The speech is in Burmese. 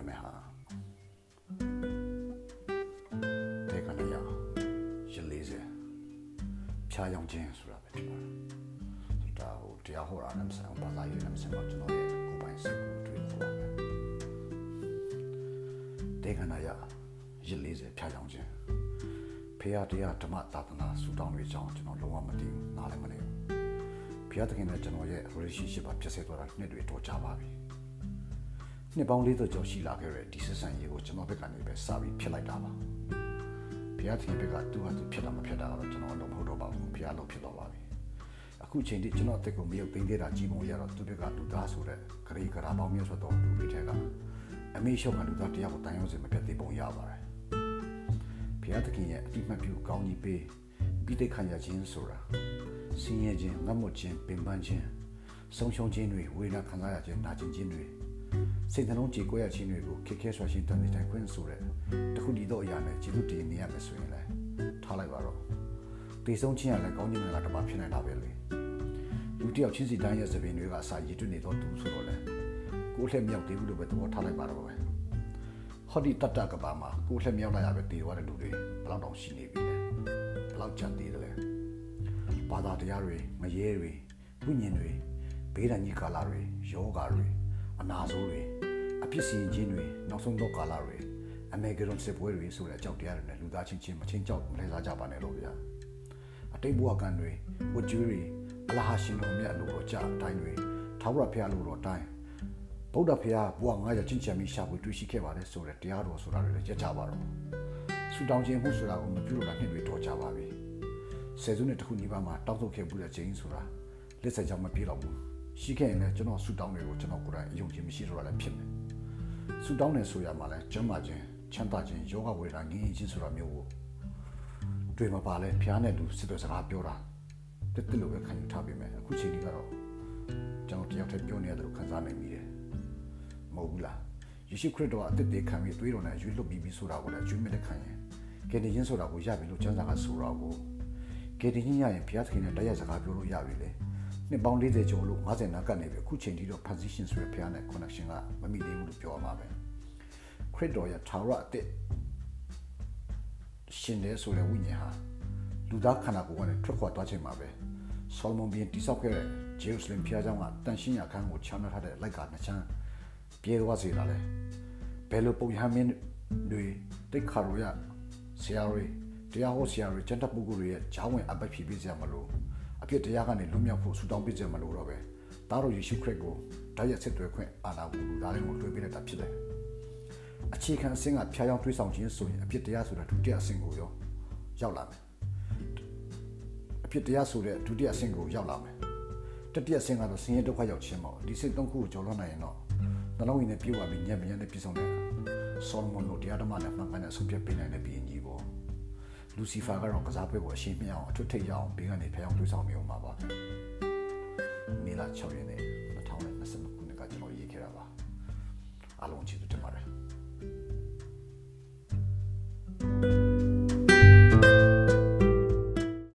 ပြောမယ်ဟာတေကနရရလေးစေဖြားယောင်ခြင်းဆိုတာပဲဖြစ်ပါတယ်ဒါဟိုတရားဟောတာလည်းမဆိုင်ဘာသာရေးလည်းမဆိုင်တော့ကျွန်တော်ရဲ့ကိုယ်ပိုင်စိတ်ကိုတွေ့ခေါ်ပါပဲတေကနရရလေးစေဖြားယောင်ခြင်းဖေရတရားဓမ္မသာသနာစူတောင်းတွေကြောင့်ကျွန်တော်လုံးဝမသိဘူးနားလည်းမလဲဘူးဘုရားသခင်နဲ့ကျွန်တော်ရဲ့ relationship ကပြည့်စည်သွားတာနှစ်တွေတော်ကြပါပြီ နှစ်ပေါင်းလေးတော့ကြော်ရှိလာခဲ့တဲ့ဒီဆက်ဆံရေးကိုကျွန်တော်ဘက်ကနေပဲစပြီးဖြစ်လိုက်တာပါဘုရားသခင်ဘက်ကသူ့ဟာသူဖြစ်တာမဖြစ်တာတော့ကျွန်တော်လုံးမဟုတ်တော့ပါဘူးဘုရားလုံးဖြစ်တော့ပါပြီအခုချိန်ထိကျွန်တော်အသက်ကိုမရုပ်သိမ်းသေးတာကြီးပုံရတော့သူတွေကလူသားဆိုတဲ့ဂရေဂရာပေါင်းမျိုးဆိုတော့လူတွေထဲကအမေရှုံကလူသားတရားကိုတန်ရုံးစင်မပြတ်သေးပုံရပါတယ်ဘုရားသခင်ရဲ့အတိမတ်ပြုကောင်းကြီးပေးပြီးတိတ်ခံရခြင်းဆိုတာဆင်းရဲခြင်းငတ်မွတ်ခြင်းပင်ပန်းခြင်းဆုံးရှုံးခြင်းတွေဝေဒနာခံစားရခြင်းနာကျင်ခြင်းတွေ စိတ်နှလုံးကြေကွဲရခြင်းတွေကိုခက်ခဲဆွာရှင်းတန်နေတိုင်းခွင့်ဆိုတဲ့တခုတည်းသောအရာနဲ့ကျေးဇူးတင်နေရမယ်ဆိုရင်လည်းထားလိုက်ပါတော့တေဆုံးခြင်းရလည်းကောင်းခြင်းကတပါဖြစ်နိုင်တာပဲလေလူတယောက်ချင်းစီတိုင်းရဲ့သပင်တွေကအစာရည်တွနေတော့သူဆိုတော့လေကိုယ်လှည့်မြောက်သေးဘူးလို့ပဲသဘောထားလိုက်ပါတော့ပဲဟောဒီတတကဘာမှာကိုယ်လှည့်မြောက်လာရပဲတည်သွားတဲ့လူတွေဘယ်လောက်တောင်ရှိနေပြီလဲဘယ်လောက်ကြံသေးတယ်လဲဘာသာတရားတွေမရဲတွေဝိညာဉ်တွေဘေးဒဏ်ကြီးကာလတွေယောဂါတွေ အနာဆိုးတွေအပြစ်စီရင်ခြင်းတွေနောက်ဆုံးတော့ကာလတွေအမေဂရွန်စစ်ပွဲတွေဆိုတဲ့အကြောက်တရားတွေနဲ့လူသားချင်းချင်းမချင်းကြောက်မလဲစားကြပါနဲ့လို့ဗျာအတိတ်ဘဝကံတွေဝတ်ကျူးတွေအလဟာရှင်တော်မြတ်လို့တော့ကြာအတိုင်းတွေထာဝရဘုရားလို့တော့တိုင်းဗုဒ္ဓဘုရားဘဝငါးရချင်းချမ်းပြီးရှာဖွေတွေ့ရှိခဲ့ပါတယ်ဆိုတဲ့တရားတော်ဆိုတာတွေလည်းကြက်ကြပါတော့ဆူတောင်းခြင်းမှုဆိုတာကိုမပြုလို့တာနှစ်တွေတော်ကြပါပြီဆယ်စုနှစ်တစ်ခုနီးပါးမှာတောင်းဆိုခဲ့မှုတဲ့ခြင်းဆိုတာလက်ဆက်ကြောင့်မပြေတော့ဘူး ရှိခဲ့ရင်လည်းကျွန်တော်ဆူတောင်းတွေကိုကျွန်တော်ကိုယ်တိုင်အယုံကြည်မရှိတော့တာလည်းဖြစ်မယ်ဆူတောင်းနေဆိုရမှာလဲကျမ်းမာခြင်းချမ်းသာခြင်းယောဂဝေဒနာငြိမ်းခြင်းဆိုတာမျိုးကိုတွေ့မှာပါလဲဖျားနဲ့တူစစ်တဲ့စကားပြောတာတက်တက်လို့ပဲခံယူထားပေမဲ့အခုချိန်ကြီးကတော့ကျွန်တော်တယောက်တည်းပြောနေရတယ်လို့ခံစားနိုင်မိတယ်မဟုတ်ဘူးလားယေရှုခရစ်တော်အသက်သေးခံပြီးသွေးတော်နဲ့ရွေးလွတ်ပြီးပြီဆိုတာကိုလည်းအကျွေးမဲ့လက်ခံရင်ကယ်တင်ခြင်းဆိုတာကိုရပြီလို့ကျမ်းစာကဆိုတော့ကိုကယ်တင်ခြင်းရရင်ဘုရားသခင်နဲ့တရားစကားပြောလို့ရပြီလေ နှစ်ပေါင်း40ကျော်လို့50နာကပ်နေပြီအခုချိန်ထိတော့ position ဆိုရဖျားနဲ့ connection ကမမိသေးဘူးလို့ပြောရမှာပဲခရစ်တော်ရဲ့ထာဝရအသက်ရှင်တယ်ဆိုတဲ့ဝိညာဉ်ဟာလူသားခန္ဓာကိုယ်ကနေထွက်ခွာသွားခြင်းမှာပဲဆောလမုန်ဘုရင်တိဆောက်ခဲ့တဲ့ဂျေရုဆလင်ဘုရားကျောင်းကတန်ရှင်းရာခန်းကိုချမ်းသာထားတဲ့လိုက်ကနှစ်ချမ်းပြေသွားစေတာလေဘယ်လိုပုံရမင်းတွေတိတ်ခါရရဆရာတွေတရားဟောဆရာတွေကျန်တဲ့ပုဂ္ဂိုလ်တွေရဲ့ဂျောင်းဝင်အပတ်ဖြည့်ပေးကြမလို့အ ပြစ်တရားကနေလွတ်မြောက်ဖို့ဆူတောင်းပေးကြမလို့တော့ပဲဒါတော့ယေရှုခရစ်ကိုဓာတ်ရက်ဆက်သွဲခွင့်အာဏာကိုလူသားတွေကိုလွှဲပေးလိုက်တာဖြစ်တယ်အခြေခံအဆင့်ကဖျားယောင်းတွေးဆောင်ခြင်းဆိုရင်အပြစ်တရားဆိုတာဒုတိယအဆင့်ကိုရောရောက်လာမယ်အပြစ်တရားဆိုတဲ့ဒုတိယအဆင့်ကိုရောက်လာမယ်တတိယအဆင့်ကတော့ဆင်းရဲဒုက္ခရောက်ခြင်းပေါ့ဒီစိတ်သုံးခုကိုကျော်လွှတ်နိုင်ရင်တော့နှလုံးရင်းနဲ့ပြေဝပြီးညံ့ညံ့နဲ့ပြည့်စုံတဲ့ဆောလမွန်တို့တရားဓမ္မနဲ့မှန်ကန်တဲ့အဆုံးဖြတ်ပေးနိုင်တဲ့ဘီရင်ကြီးပေါ့ လူစီဖာကတော့ကစားပွဲကိုအရှင်းမြအောင်အထွတ်ထိပ်ရအောင်ဘေးကနေဖျောင်းတွေးဆောင်နေအောင်ပါပါမေလာ6ရက်နေ့2020ခုနှစ်ကကျွန်တော်ရေးခဲ့တာပါအားလုံးကျေးဇူးတင်ပါ